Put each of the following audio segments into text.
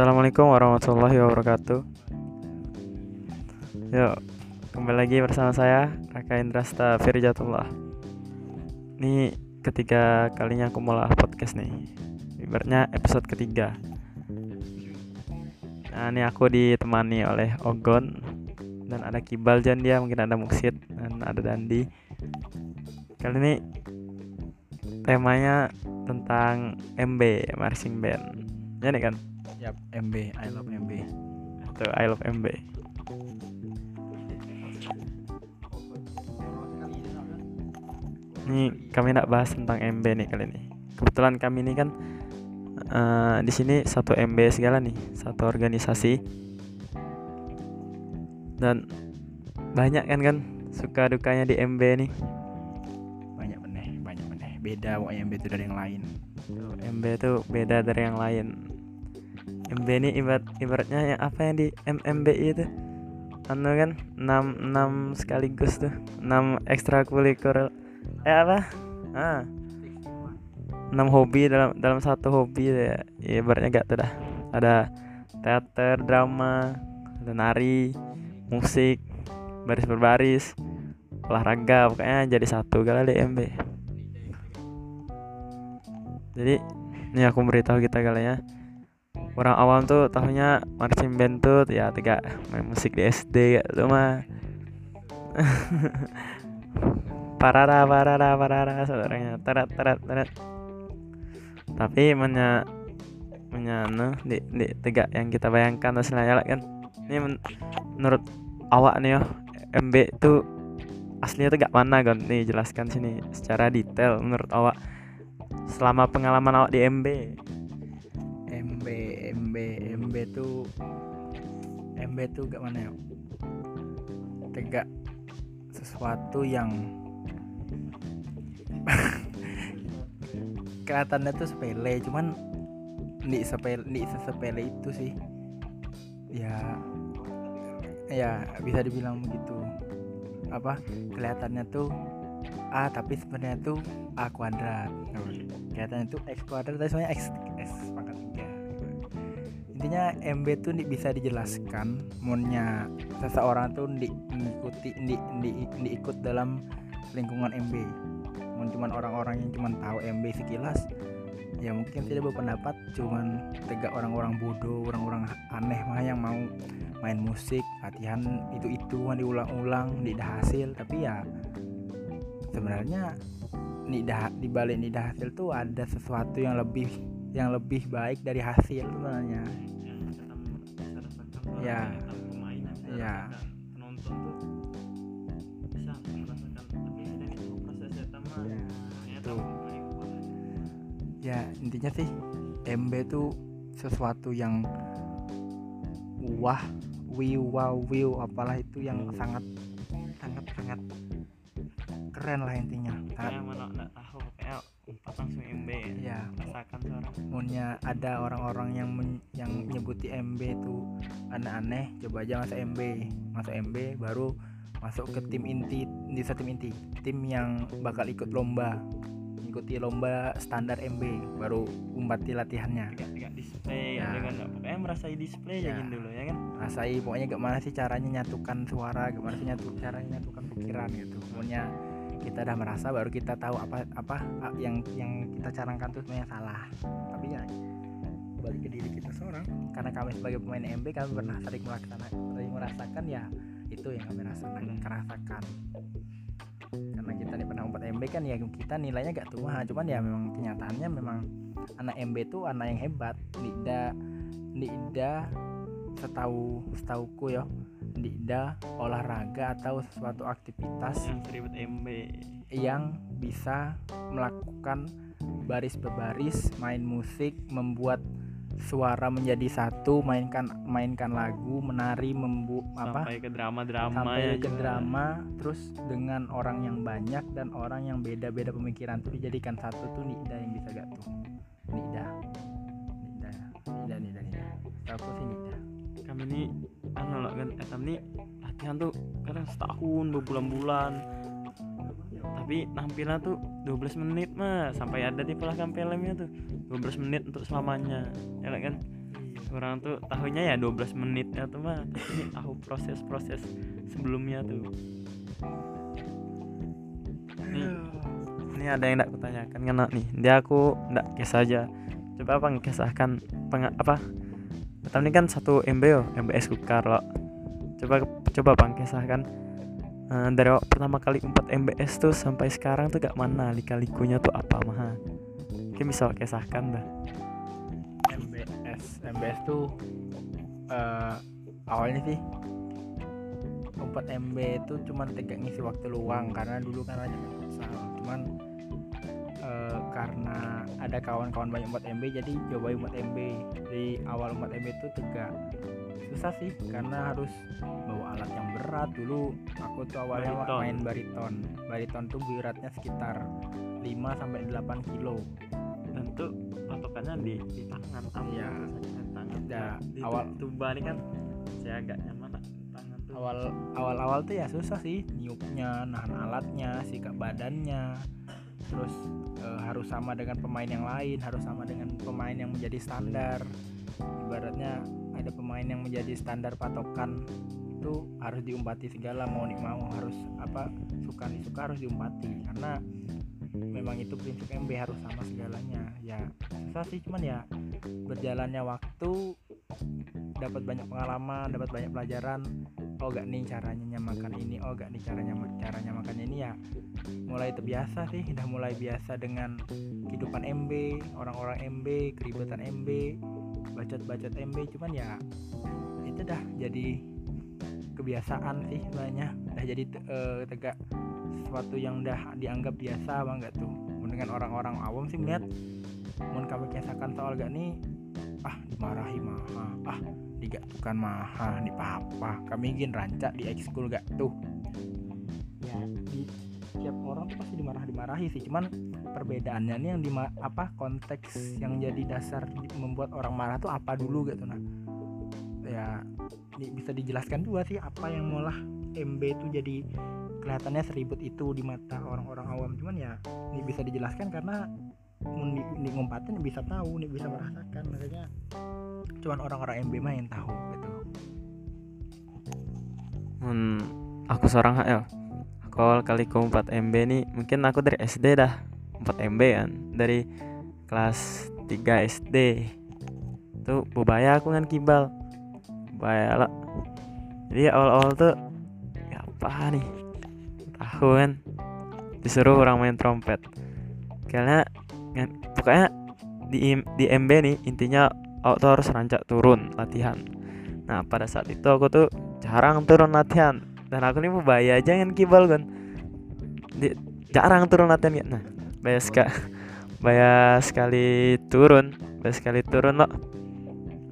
Assalamualaikum warahmatullahi wabarakatuh. Yuk, kembali lagi bersama saya Raka Indrasta Firjatullah. Ini ketiga kalinya aku mulai podcast nih. Ibaratnya episode ketiga. Nah, ini aku ditemani oleh Ogon dan ada Kibal Jan dia, mungkin ada Muksid dan ada Dandi. Kali ini temanya tentang MB marching band. Ya nih kan? Yap, MB, I love MB. Tuh, I love MB. Ini kami nak bahas tentang MB nih kali ini. Kebetulan kami ini kan eh, di sini satu MB segala nih, satu organisasi. Dan banyak kan kan suka dukanya di MB nih. Banyak meneh, banyak meneh. Beda pokoknya MB itu dari yang lain. MB tuh beda dari yang lain. MB ini ibarat ibaratnya yang apa yang di MMBI itu? Anu kan 6 6 sekaligus tuh. 6 ekstrakurikuler eh apa? Ah. 6 hobi dalam dalam satu hobi ya. ya ibaratnya gak tuh dah. Ada teater, drama, ada nari, musik, baris berbaris, olahraga, pokoknya jadi satu kali di MB. Jadi ini aku beritahu kita kalian ya orang awam tuh tahunya marching band tuh ya tiga main musik di SD ya tuh mah. Parara parara parara saudaranya. Terat terat terat tapi menya menya anu, di, di tiga yang kita bayangkan hasilnya kan. Ini men- menurut awak nih yo MB itu aslinya tuh gak mana kan nih jelaskan sini secara detail menurut awak selama pengalaman awak di MB MB, MB, MB tuh MB tuh gak mana ya? Tegak sesuatu yang kelihatannya tuh sepele, cuman di sepele, di sesepele itu sih. Ya, ya bisa dibilang begitu. Apa kelihatannya tuh A tapi sebenarnya tuh A kuadrat. Kelihatannya tuh X kuadrat tapi sebenarnya X X pangkat. Intinya MB tuh nih bisa dijelaskan Munnya seseorang tuh di, mengikuti di, di, diikut dalam lingkungan MB Mun cuman orang-orang yang cuman tahu MB sekilas ya mungkin tidak berpendapat cuman tegak orang-orang bodoh orang-orang aneh mah yang mau main musik latihan itu itu diulang-ulang tidak hasil. Tapi ya sebenarnya nidah di balik nidah hasil tuh ada sesuatu yang lebih yang lebih baik dari hasil sebenarnya Ya. Ya. penonton tuh bisa merasakan lebih dari proses pertama Tuh. ya intinya sih MB tuh sesuatu yang wah wiu wow wiu apalah itu yang sangat sangat sangat keren lah intinya suara Munnya ada orang-orang yang men- yang nyebuti MB itu aneh-aneh. Coba aja masuk MB masuk MB baru masuk ke tim inti di tim inti. Tim yang bakal ikut lomba. Ikuti lomba standar MB baru umpati latihannya. Tidak display Ya. dengan pokoknya merasai display Ya. aja dulu ya kan? Rasai pokoknya gimana sih caranya nyatukan suara gimana sih nyatu caranya nyatukan pikiran gitu. Pokoknya kita udah merasa baru kita tahu apa apa yang yang kita carangkan tuh sebenarnya salah. Tapi ya balik ke diri kita seorang. Karena kami sebagai pemain MB kami pernah sering melaksanakan sering merasakan ya itu yang kami rasakan rasakan karena kita nih pernah empat MB kan ya kita nilainya gak tua. Cuman ya memang kenyataannya memang anak MB tuh anak yang hebat. Tidak tidak setahu setauku ya tidak olahraga atau suatu aktivitas yang seribet MB yang bisa melakukan baris berbaris main musik membuat suara menjadi satu mainkan mainkan lagu menari membu apa? Sampai ke drama drama sampai ke drama terus dengan orang yang banyak dan orang yang beda-beda pemikiran. Tuh dijadikan satu tuh Nida yang bisa gak tuh? Nida Nida Nida Nida Nida aku sih Nida kami ini anu lah kan kami ini latihan tuh kadang setahun berbulan-bulan tapi nampilnya tuh 12 menit mah sampai ada di pelakon filmnya tuh 12 menit untuk selamanya. Ya kan? Orang tuh tahunya ya 12 menit ya tuh mah ini tahu proses-proses sebelumnya tuh. Nih ini ada yang tidak kutanyakan karena nih dia aku tidak kes saja coba apa kisahkan peng apa pertama ini kan satu MB yo MBS Kukar loh coba coba bang kisahkan eh, dari pertama kali 4 MBS tuh sampai sekarang tuh gak mana lika-likunya tuh apa mah. Mungkin bisa kisahkan dah. MBS MBS tuh eh, awalnya sih 4 MB itu cuman tegak ngisi waktu luang karena dulu kan futsal cuman karena ada kawan-kawan banyak 4 MB jadi cobain 4 MB di awal 4 MB itu tegak susah sih karena harus bawa alat yang berat. Dulu aku tuh awalnya Bariton. main bariton. Bariton tuh beratnya sekitar 5 sampai 8 kilo. Dan tuh patokannya di, di tangan Iya. di tangan Ya, di awal- tu- tuba ini kan saya agak nyaman tangan tuh. Awal awal awal tuh ya susah sih niupnya nahan alatnya sikap badannya terus eh, harus sama dengan pemain yang lain harus sama dengan pemain yang menjadi standar. Ibaratnya ada pemain yang menjadi standar patokan itu harus diumpati segala mau nih mau harus apa suka nih suka harus diumpati. Karena memang itu prinsip MB harus sama segalanya. Ya susah sih cuman ya berjalannya waktu dapat banyak pengalaman dapat banyak pelajaran oh gak nih caranya nyamakan ini. Oh gak nih caranya caranya makan ini ya. Mulai terbiasa sih. Udah mulai biasa dengan kehidupan MB orang-orang MB keributan MB bacot-bacot MB cuman ya itu dah jadi kebiasaan sih sebenarnya. Udah jadi eh, tegak sesuatu yang udah dianggap biasa banget tuh. Dengan orang-orang awam sih melihat mau kami kisahkan soal gak nih ah dimarahi maha ah digatukan maha di papa. Kami ingin rancak di ekskul gak tuh? Ya di tiap orang tuh pasti dimarah dimarahi sih. Cuman perbedaannya nih yang di apa konteks yang jadi dasar di- membuat orang marah tuh apa dulu gitu nah. Ya ini bisa dijelaskan juga sih apa yang malah MB itu jadi kelihatannya seribut itu di mata orang-orang awam. Cuman ya ini bisa dijelaskan karena di, di ngumpatin bisa tahu nih bisa merasakan. Makanya cuman orang-orang MB mah yang tahu gitu. Hmm, aku seorang ya aku awal kali ke 4 MB nih mungkin aku dari SD dah. 4 MB kan dari kelas 3 SD tuh bubaya aku kan kibal. Bubaya lah jadi awal-awal tuh ya apa nih? Tahu kan disuruh orang main trompet. Karena kan, pokoknya di di MB nih intinya aku tuh harus rancak turun latihan. Nah pada saat itu aku tuh jarang turun latihan. Dan aku nih baya aja yang kibal kan Di- jarang turun latihan ya nah baya ska baya sekali turun baya sekali turun loh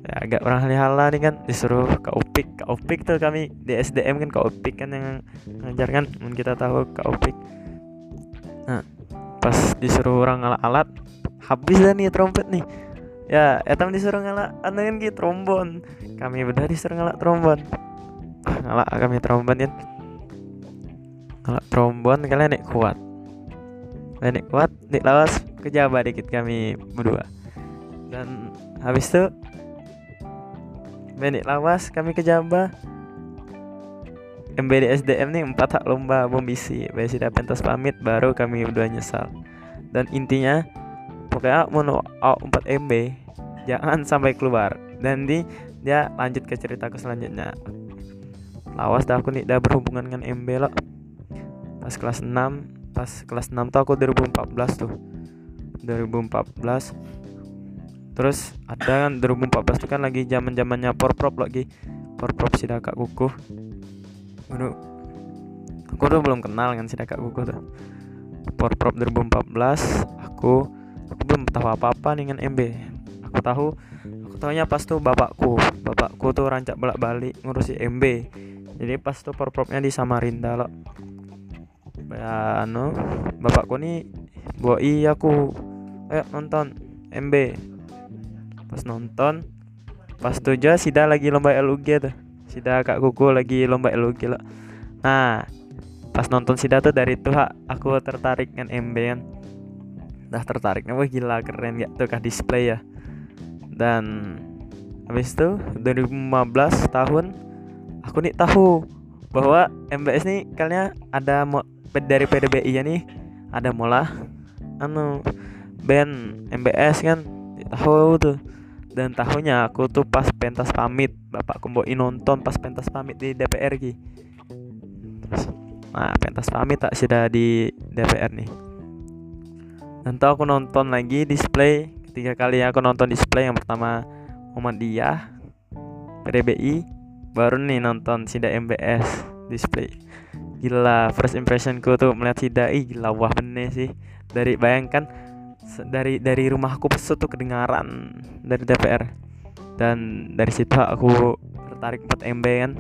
ya agak orang hala nih kan disuruh ke upik ke upik tuh kami di SDM kan ke upik kan yang ngajar kan mungkin kita tahu ke upik nah pas disuruh orang alat alat habis dah nih trompet nih ya etam disuruh ngalak anu kan gitu trombon. Kami udah disuruh ngalak trombon. Ah, ngalak kami trombon kan ngalak trombon kalian nek kuat. Kalian nek kuat nek lawas kejaba dikit kami berdua. Dan habis itu Benik lawas kami kejaba MBD SDM nih empat hak lomba bom bisi. Bayi sudah pentas pamit baru kami berdua nyesal. Dan intinya Pokoknya mau awak 4 MB Jangan sampai keluar. Dan di dia lanjut ke ceritaku selanjutnya. Lawas dah aku nih dah berhubungan dengan MB lo Pas kelas 6 Pas kelas 6 tuh aku 2014 tuh. 2014 Terus ada kan 2014 tuh kan lagi zaman zamannya porprov lagi. Porprov si kakak kuku. Waduh Aku tuh belum kenal dengan si kakak kuku tuh. Porprov 2014 Aku Aku belum tahu apa-apa dengan MB Aku tahu Aku tahunya pas tuh bapakku Bapakku tuh rancak bolak-balik ngurusi MB Jadi pas tuh porprovnya di Samarinda loh Ya anu Bapakku nih Bawa iya aku. Ayo nonton MB Pas nonton Pas tuh aja Sida lagi lomba LUG tuh. Sida kak kuku lagi lomba LUG loh Nah Pas nonton Sida tuh dari tuh Aku tertarik dengan MB kan Dah tertarik. Wah gila keren ya. Tuh kah display ya. Dan habis itu 2015 tahun aku nih tahu bahwa MBS nih kayaknya ada mo dari PDBI ya nih ada mola anu band MBS kan tahu tuh. Dan tahunya aku tuh pas pentas pamit bapak bawain nonton pas pentas pamit di DPR Ki nah pentas pamit tak sudah di DPR nih dan tuh aku nonton lagi display. Ketiga kali aku nonton display yang pertama Muhammadiyah PDBI baru nih nonton Sida MBS display. Gila first impressionku tuh melihat Sida ih gila wah bener sih. Dari bayangkan dari dari rumahku pesut tuh kedengaran dari DPR dan dari situ aku tertarik 4 MB kan.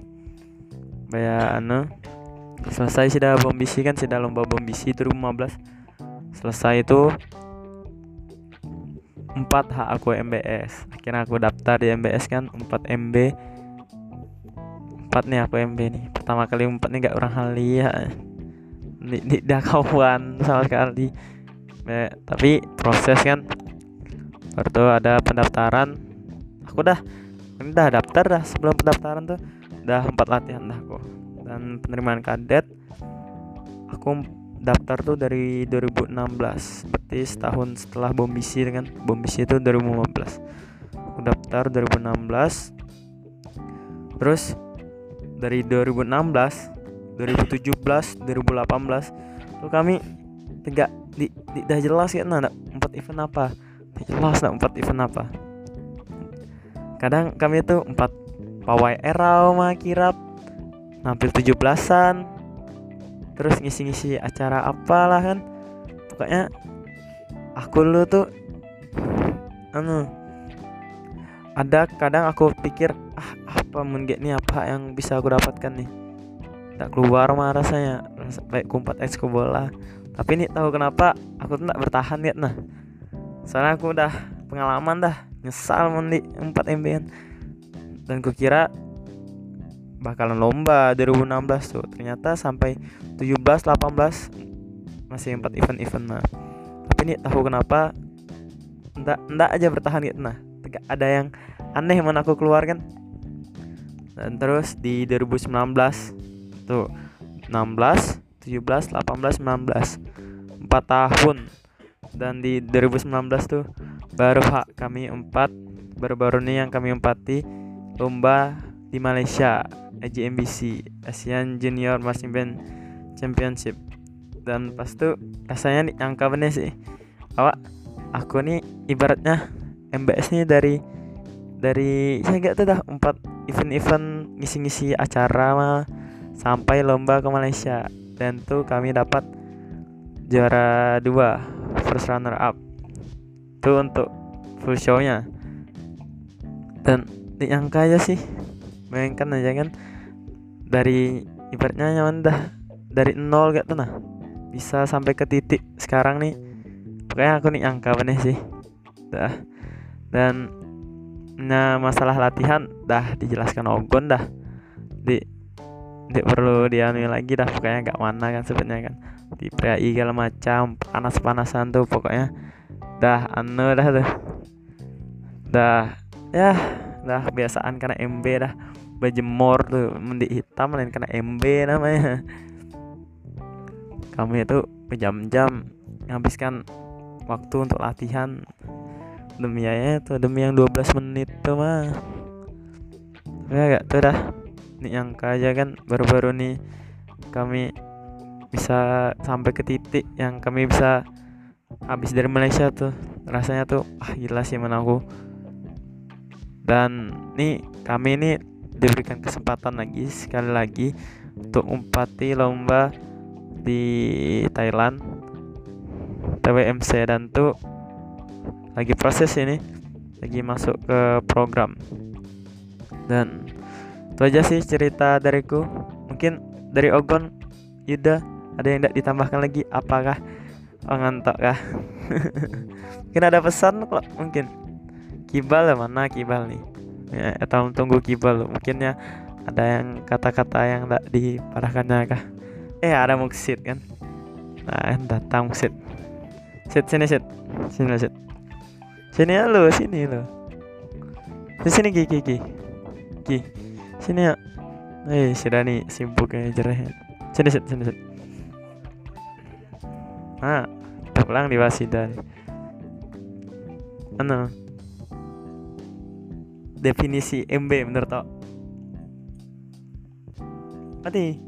Kayak anu selesai sudah bom bisi kan sudah lomba bom bisi 2015 selesai itu 4 hak aku MBS akhirnya aku daftar di MBS kan 4 MB 4 nih aku MB nih. Pertama kali 4 nih gak orang hal ya. Tidak kawan sama sekali. Ya, tapi proses kan. Baru ada pendaftaran. Aku dah ini dah daftar dah sebelum pendaftaran tuh. Udah empat latihan dah kok dan penerimaan kadet aku daftar tuh dari 2016 berarti setahun setelah bom bisi dengan bom bisi itu 2015 aku daftar 2016 terus dari 2016 2017 2018 tuh kami tegak di, dah jelas ya nah empat event apa? Jelas nah empat event apa? Kadang kami itu empat pawai mah kirap nampil tujuh belasan terus ngisi-ngisi acara apalah kan. Pokoknya aku dulu tuh anu ada kadang aku pikir ah apa mungkin nih apa yang bisa aku dapatkan nih? Tak keluar mah rasanya baik kumpat ex bola. Tapi ini tahu kenapa aku tuh tidak bertahan ya nah. Soalnya aku udah pengalaman dah nyesal mandi 4 MB dan kukira bakalan lomba 2016 tuh. Ternyata sampai 17 18 masih 4 event-event nah. Tapi ini tahu kenapa? Ndak ndak aja bertahan gitu nah. Ada yang aneh mana aku keluar kan? Dan terus di 2019 tuh 16 17, 18, 19 4 tahun. Dan di 2019 tuh baru hak kami empat baru-baru nih yang kami empati lomba di Malaysia AJMBC Asian Junior Marching Band Championship. Dan pas tuh rasanya nih angka bener sih. Awak aku nih ibaratnya MBS nih dari dari saya nggak tahu dah empat event-event ngisi-ngisi acara mah sampai lomba ke Malaysia. Dan tuh kami dapat juara dua first runner up. Tuh untuk full shownya. Dan diangka aja sih bayangkan aja kan. Dari ibaratnya nyaman dah. Dari nol gak tuh nah. Bisa sampai ke titik sekarang nih. Pokoknya aku nih angka bener sih? Dah. Dan nah masalah latihan dah dijelaskan Ogon dah. Di tidak perlu dianu lagi dah. Pokoknya gak mana kan sebenarnya kan. Di PAI segala macam panas-panasan tuh pokoknya. Dah anu dah tuh. Dah. Ya dah. Kebiasaan karena MB dah bajemor tuh mendik hitam lain karena MB namanya. Kami itu berjam-jam menghabiskan waktu untuk latihan. Demi ya tuh demi yang 12 menit tuh mah. Ya gak tuh dah nih yang aja kan baru-baru nih kami bisa sampai ke titik yang kami bisa habis dari Malaysia tuh. Rasanya tuh ah gila sih mana aku. Dan nih kami ini diberikan kesempatan lagi sekali lagi untuk umpati lomba di Thailand. TWMC dan tuh lagi proses ini lagi masuk ke program. Dan itu aja sih cerita dariku. Mungkin dari Ogon Yuda ada yang tidak ditambahkan lagi? Apakah? Oh kah? Mungkin ada pesan kok mungkin. Kibal ya mana kibal nih ya, atau tunggu kibal mungkin ya ada yang kata-kata yang tidak diparahkannya kah eh ada muksid kan nah datang muksid sit sini sit sini sit sini lo sini lo Di sini Ki Ki Ki. Sini ya. Eh, sudah nih sibuk kayak jereh. Sini sini sini. sini. Ah, pulang di Wasida. Ano? Definisi MB menurut Tok. Adi.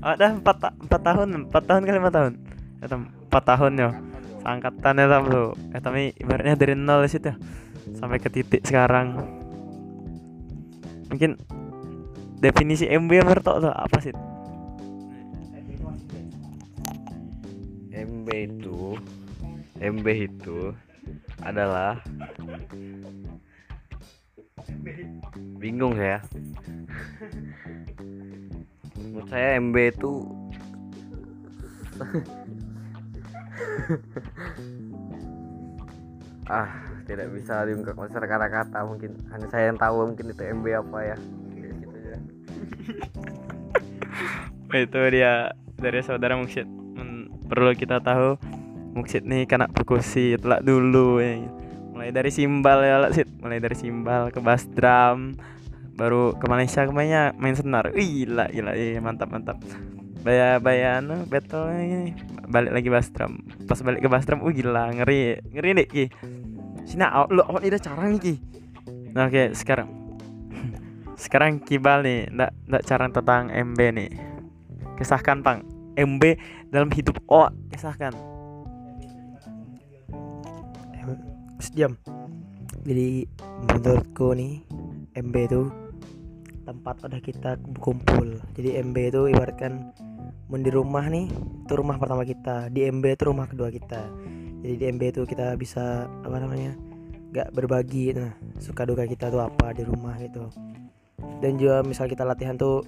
Ada empat ta- empat tahun, empat tahun kali lima tahun. Itu empat tahun ya. Angkatan ya bro. Eh tapi ibaratnya dari nol ya sampai ke titik sekarang. Mungkin definisi MB menurut Tok tuh apa sih? MB itu MB itu adalah bingung saya menurut saya MB itu ah tidak bisa diungkapkan secara kata-kata mungkin hanya saya yang tahu mungkin itu MB apa ya Gitu aja. itu dia dari saudara Muksid Men- perlu kita tahu Muksid nih kena perkusi telak dulu ya. Mulai dari simbal ya Sid. mulai dari simbal ke bass drum baru ke Malaysia ke mana? Main senar. Gila gila. Iya, mantap mantap. Baya baya anu battle ini balik lagi bass drum. Pas balik ke bass drum uh gila ngeri ngeri nih ki. Sini awak lu awak ada cara nih ki. Nah, oke sekarang. Sekarang kibal nih ndak ndak cara tentang MB nih. Kisahkan pang. MB dalam hidup oh kisahkan diam jadi menurutku nih MB itu tempat pada kita kumpul. Jadi MB itu ibaratkan di rumah nih itu rumah pertama kita. Di MB itu rumah kedua kita. Jadi di MB itu kita bisa apa namanya gak berbagi nah suka duka kita tuh apa di rumah gitu. Dan juga misal kita latihan tuh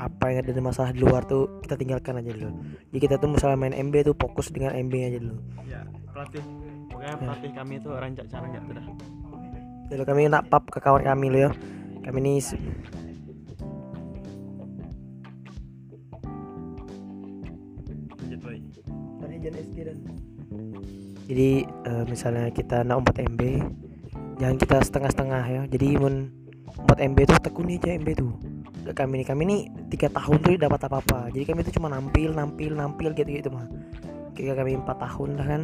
apa yang ada di masalah di luar tuh kita tinggalkan aja dulu. Jadi kita tuh misalnya main MB tuh fokus dengan MB aja dulu. Ya pokoknya pelatih kami itu rancak cara nggak tuh dah Lalu kami nak pap ke kawan kami lo ya. Kami ini jadi eh, misalnya kita nak 4 MB jangan kita setengah-setengah ya. Jadi mun 4 MB tuh tekuni aja MB tuh. Gak kami nih kami nih tiga tahun tuh dapat apa-apa. Jadi kami tuh cuma nampil, nampil, nampil gitu-gitu mah. Kayak kami 4 tahun lah kan.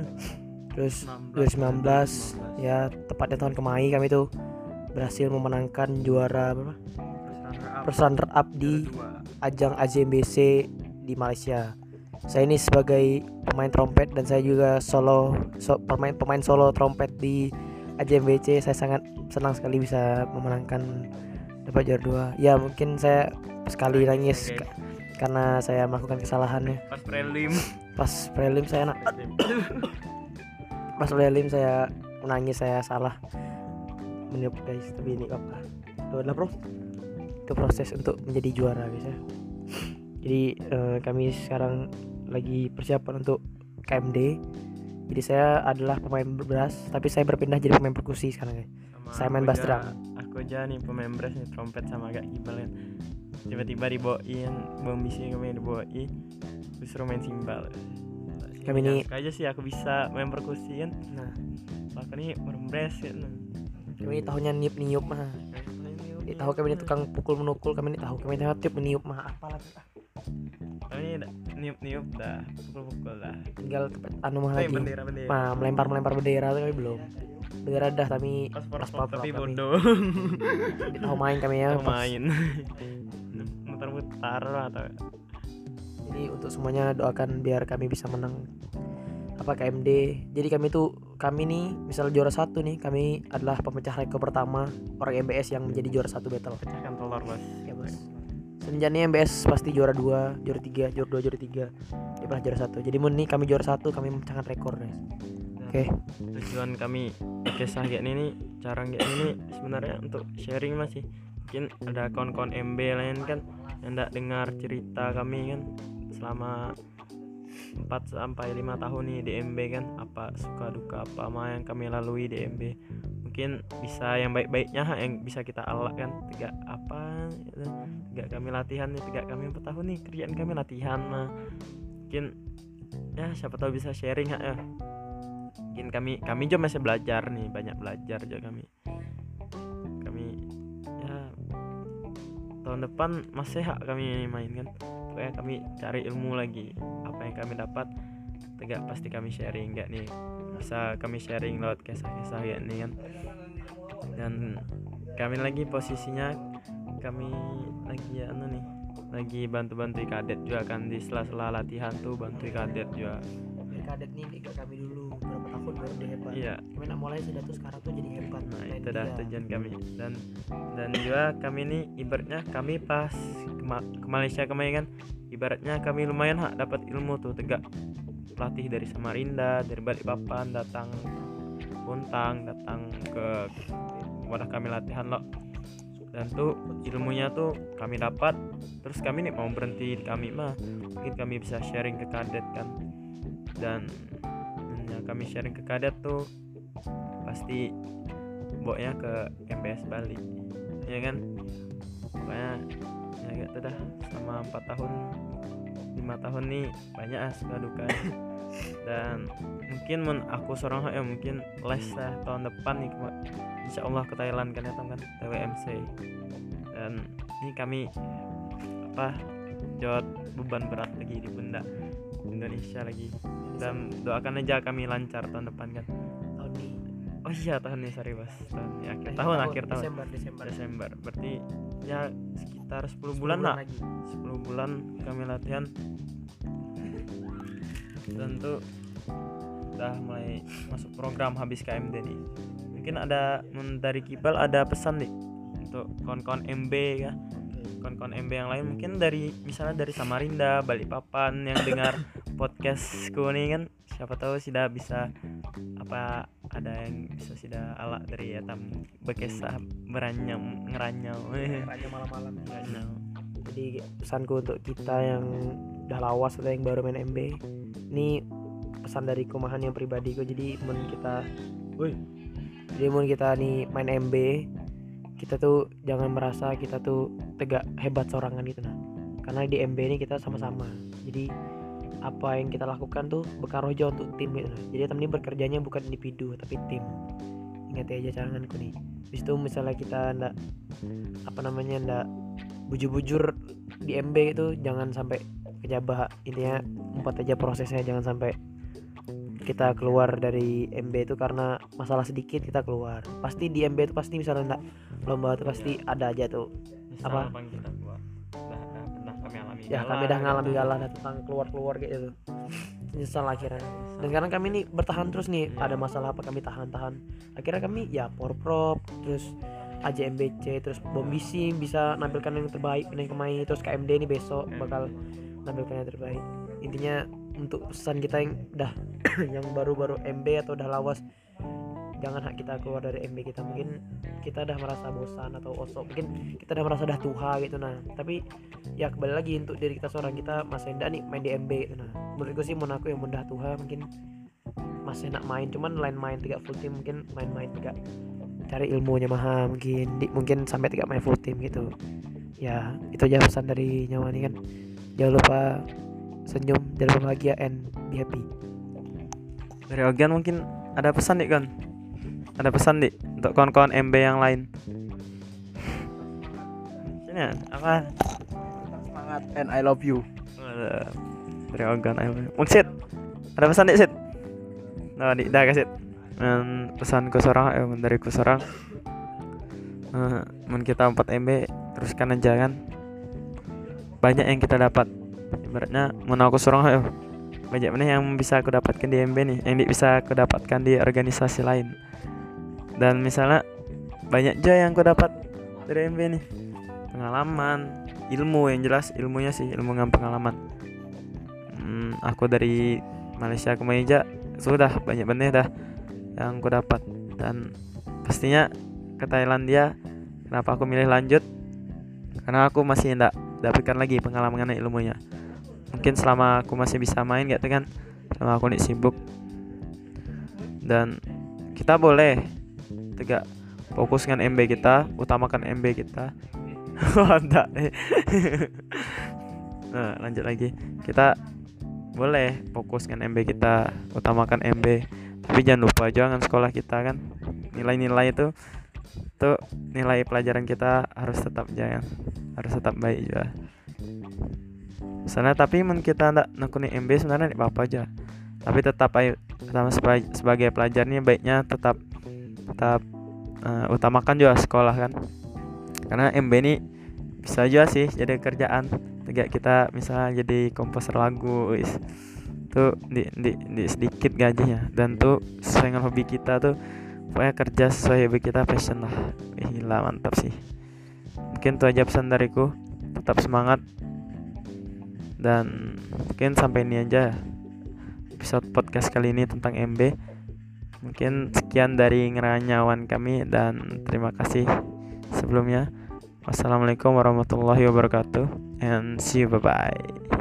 Terus 2019 ya tepatnya tahun kemarin kami tuh berhasil memenangkan juara berapa? Runner up di ajang AJMBC di Malaysia. Saya ini sebagai pemain trompet dan saya juga solo so- pemain pemain solo trompet di AJMBC. Saya sangat senang sekali bisa memenangkan dapat juara dua. Ya mungkin saya sekali nangis ka- karena saya melakukan kesalahan ya. pas prelim Pas prelim saya nak pas prelim saya menangis saya salah. Meniup guys tapi ini apa? Itu adalah proses itu proses untuk menjadi juara guys ya jadi eh, kami sekarang lagi persiapan untuk KMD jadi saya adalah pemain beras tapi saya berpindah jadi pemain perkusi sekarang guys. Sama Saya main bass drum. aku aja nih pemain brass nih trompet sama agak gibal kan. Tiba-tiba dibawain bom bisi kami dibawain disuruh main simbal Kami suka aja sih aku bisa main perkusi kan nah. Aku nih orang brass kan kami tahunya niup niup mah. Ini tahu kami ini tukang pukul menukul. Kami ini tahu kami ini tiup meniup mah. Apa lagi ah, kami dah niup niup dah. Pukul pukul dah. Tinggal anu mah lagi. bendera bendera. Nah, melempar melempar bendera tuh kami belum. Bendera dah tapi paspor pas paspor pop tapi kami. bodoh tahu main kami ya Tahu pas- main. Muter-muter lah atau jadi untuk semuanya doakan biar kami bisa menang. Apa KMD jadi kami tuh kami nih misal juara satu nih kami adalah pemecah rekor pertama orang MBS yang menjadi juara satu battle. Pecahkan telur bos ya bos semenjak MBS pasti juara dua juara tiga juara dua juara tiga. Dia pernah juara satu. Jadi mun nih kami juara satu kami memecahkan rekor guys oke. tujuan kami kisah kayak ini nih cara kayak ini sebenarnya untuk sharing masih mungkin ada kawan-kawan MB lain kan yang tidak dengar cerita kami kan selama 4 sampai 5 tahun nih di MB kan. Apa suka duka apa yang kami lalui di MB mungkin bisa yang baik-baiknya yang bisa kita alak kan. Tegak apa gitu. tegak kami latihan nih tegak kami 4 tahun nih kerjaan kami latihan mah. Mungkin ya siapa tahu bisa sharing ha, ya. Mungkin kami kami juga masih belajar nih banyak belajar juga kami. Kami tahun depan masih hak kami main kan pokoknya kami cari ilmu lagi. Apa yang kami dapat tegak pasti kami sharing gak nih? Bisa kami sharing lewat kisah-kisah ya nih kan? Dan kami lagi posisinya kami lagi ya anu nih lagi bantu-bantu kadet juga kan. Di sela-sela latihan tuh bantu kadet juga kadet nih ikut kami dulu berapa tahun baru dia hebat iya. Kami nak mulai sudah tuh sekarang tuh jadi hebat nah Lain itu dah tujuan kami. Dan dan juga kami ini ibaratnya kami pas ke, Ma- ke Malaysia kemarin kan ibaratnya kami lumayan hak dapat ilmu tuh tegak pelatih dari Samarinda dari Balikpapan datang Puntang datang ke wadah kami latihan loh dan tuh ilmunya tuh kami dapat terus kami nih mau berhenti di kami mah mungkin kami bisa sharing ke kadet kan dan yang kami sharing ke kadet tuh pasti bawanya ke MPS Bali. Ya kan? Pokoknya ya gitu dah. Sama empat tahun lima tahun nih banyak suka duka dan mungkin men aku seorang ya mungkin les lah tahun depan nih Insya Allah ke Thailand kan datang kan TWMC dan ini kami apa jawab beban berat lagi di pundak Indonesia lagi. Dan doakan aja kami lancar tahun depan kan? Tahun ini. Oh iya tahun ini sorry bos tahun ini akhir Eh, tahun akhir tahun. Desember Desember. Desember. Berarti ya sekitar 10 bulan lah. lagi. 10 bulan kami latihan. Dan tuh udah mulai masuk program habis KMD nih. Mungkin ada dari Kibal ada pesan nih untuk kawan-kawan MB ya kawan-kawan MB yang lain mungkin dari misalnya dari Samarinda Balikpapan yang dengar podcastku nih kan siapa tahu sudah bisa apa ada yang bisa sudah ala dari ya tam bekesah beranyam ngeranyau. Ranya malam-malam. Ngeranyau. Jadi pesanku untuk kita yang udah lawas atau yang baru main MB ini pesan dari kumahan yang pribadi kok jadi mun kita woi jadi mun kita nih main MB kita tuh jangan merasa kita tuh tegak hebat sorangan gitu nah. Karena di MB ini kita sama-sama. Jadi apa yang kita lakukan tuh berkarojo untuk tim gitu nah. jadi temen ini bekerjanya bukan individu tapi tim. Ingat aja caranganku nih. Habis itu misalnya kita ndak apa namanya ndak bujur-bujur di MB itu jangan sampai kejabah. Intinya empat aja prosesnya jangan sampai kita keluar dari MB itu karena masalah sedikit kita keluar. Pasti di MB itu pasti misalnya enggak lomba itu pasti ada aja tuh. Apa? Apa? kita keluar. Udah, udah pernah kami alami. Ya galah kami dah ngalami gitu. galah dah tentang keluar keluar kayak gitu. Nyesal akhirnya. Dan sekarang kami nih bertahan terus nih. Iya. ada masalah apa kami tahan tahan akhirnya kami ya porprov terus AJMBC terus bombisi bisa nampilkan yang terbaik pindah ke main terus KMD ini besok Hmm. bakal nampilkan yang terbaik. Intinya untuk pesan kita yang dah yang baru-baru MB atau udah lawas. Jangan hak kita keluar dari MB kita. Mungkin kita udah merasa bosan atau osok. Mungkin kita udah merasa dah tuha gitu nah. Tapi ya kembali lagi untuk diri kita seorang kita masih enggak nih main di MB gitu nah. Menurut gue sih mun aku yang mudah tuha mungkin masih enak main. Cuman lain main tiga full team mungkin main-main tiga. Cari ilmunya mah mungkin di, mungkin sampai tiga main full team gitu. Ya itu aja pesan dari nyawa ini kan. Jangan lupa senyum jangan lupa bahagia and be happy. Dari Ogan mungkin ada pesan nih kan? Ada pesan nih untuk kawan-kawan MB yang lain? Sini apa? Semangat and I love you. Dari Ogan ayo Mungsit ada pesan nih Sit nah di dah kasih Dan pesan ke seorang eh dari ku seorang. Eh, mun kita 4 MB teruskan aja kan? Banyak yang kita dapat ibaratnya mun aku seorang ayo. Banyak mana yang bisa aku dapatkan di MB nih yang bisa aku dapatkan di organisasi lain. Dan misalnya banyak aja yang aku dapat dari MB nih. Pengalaman ilmu yang jelas ilmunya sih ilmu dengan pengalaman. Hmm, aku dari Malaysia ke Malaysia sudah banyak benih dah yang aku dapat. Dan pastinya ke Thailandia kenapa aku milih lanjut? Karena aku masih tidak dapatkan lagi pengalaman ilmunya mungkin selama aku masih bisa main gitu kan selama aku nih sibuk. Dan kita boleh tegak fokuskan MB kita utamakan MB kita. Nih nah lanjut lagi. Kita boleh fokuskan MB kita utamakan MB tapi jangan lupa jangan sekolah kita kan. Nilai-nilai itu tuh nilai pelajaran kita harus tetap jangan harus tetap baik juga misalnya tapi mun kita ndak nekuni MB sebenarnya tidak apa-apa aja. Tapi tetap ayo pertama sebagai, sebagai pelajar nih baiknya tetap tetap eh, utamakan juga sekolah kan. Karena MB ini bisa aja sih jadi kerjaan. Tegak kita misalnya jadi komposer lagu wis. Tuh di, di, di sedikit gajinya. Dan tuh sesuai dengan hobi kita tuh pokoknya kerja sesuai hobi kita passion lah. Gila mantap sih. Mungkin tuh aja pesan dariku. Tetap semangat dan mungkin sampai ini aja episode podcast kali ini tentang MB mungkin sekian dari ngeranyawan kami dan terima kasih sebelumnya. Wassalamualaikum warahmatullahi wabarakatuh and see you bye bye